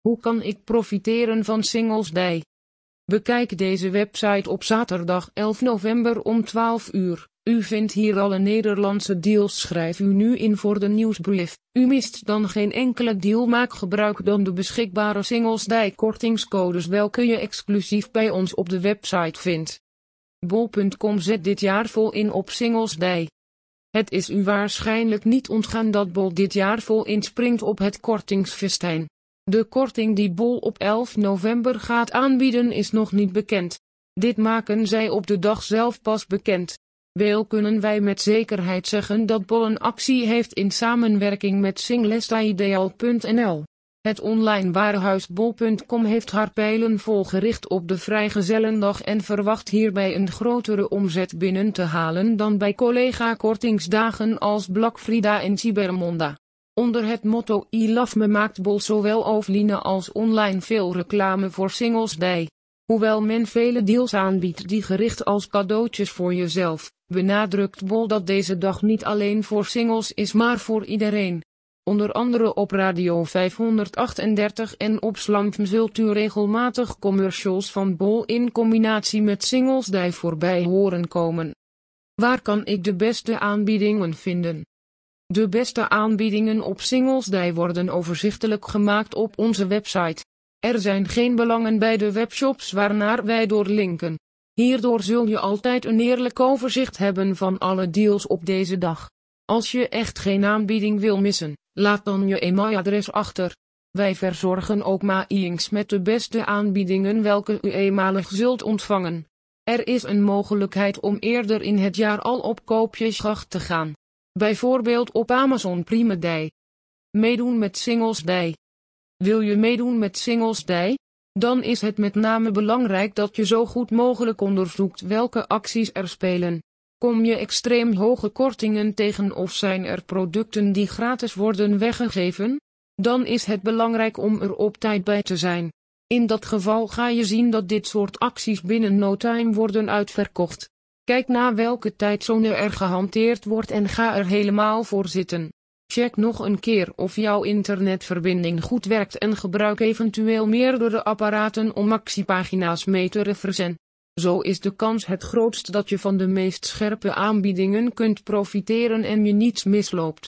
Hoe kan ik profiteren van Singles Day? Bekijk deze website op zaterdag 11 november om 12 uur. U vindt hier alle Nederlandse deals. Schrijf u nu in voor de nieuwsbrief. U mist dan geen enkele deal. Maak gebruik dan de beschikbare Singles Day kortingscodes welke je exclusief bij ons op de website vindt. Bol.com zet dit jaar vol in op Singles Day. Het is u waarschijnlijk niet ontgaan dat Bol dit jaar vol inspringt op het kortingsfestijn. De korting die Bol op 11 november gaat aanbieden is nog niet bekend. Dit maken zij op de dag zelf pas bekend. Wel kunnen wij met zekerheid zeggen dat Bol een actie heeft in samenwerking met singlestaideal.nl. Het online warenhuis bol.com heeft haar pijlen vol gericht op de Vrijgezellendag en verwacht hierbij een grotere omzet binnen te halen dan bij collega-kortingsdagen als Black Frida en Cybermonda. Onder het motto I Love Me maakt Bol zowel offline als online veel reclame voor Singles Day. Hoewel men vele deals aanbiedt die gericht als cadeautjes voor jezelf, benadrukt Bol dat deze dag niet alleen voor singles is maar voor iedereen. Onder andere op Radio 538 en op Slam zult u regelmatig commercials van Bol in combinatie met Singles Day voorbij horen komen. Waar kan ik de beste aanbiedingen vinden? De beste aanbiedingen op Singles Day worden overzichtelijk gemaakt op onze website. Er zijn geen belangen bij de webshops waarnaar wij doorlinken. Hierdoor zul je altijd een eerlijk overzicht hebben van alle deals op deze dag. Als je echt geen aanbieding wil missen, laat dan je e-mailadres achter. Wij verzorgen ook mailings met de beste aanbiedingen welke u eenmalig zult ontvangen. Er is een mogelijkheid om eerder in het jaar al op koopjesjacht te gaan. Bijvoorbeeld op Amazon Prime Day. Meedoen met Singles Day. Wil je meedoen met Singles Day? Dan is het met name belangrijk dat je zo goed mogelijk onderzoekt welke acties er spelen. Kom je extreem hoge kortingen tegen of zijn er producten die gratis worden weggegeven? Dan is het belangrijk om er op tijd bij te zijn. In dat geval ga je zien dat dit soort acties binnen no time worden uitverkocht. Kijk na welke tijdzone er gehanteerd wordt en ga er helemaal voor zitten. Check nog een keer of jouw internetverbinding goed werkt en gebruik eventueel meerdere apparaten om actiepagina's mee te refreshen. Zo is de kans het grootst dat je van de meest scherpe aanbiedingen kunt profiteren en je niets misloopt.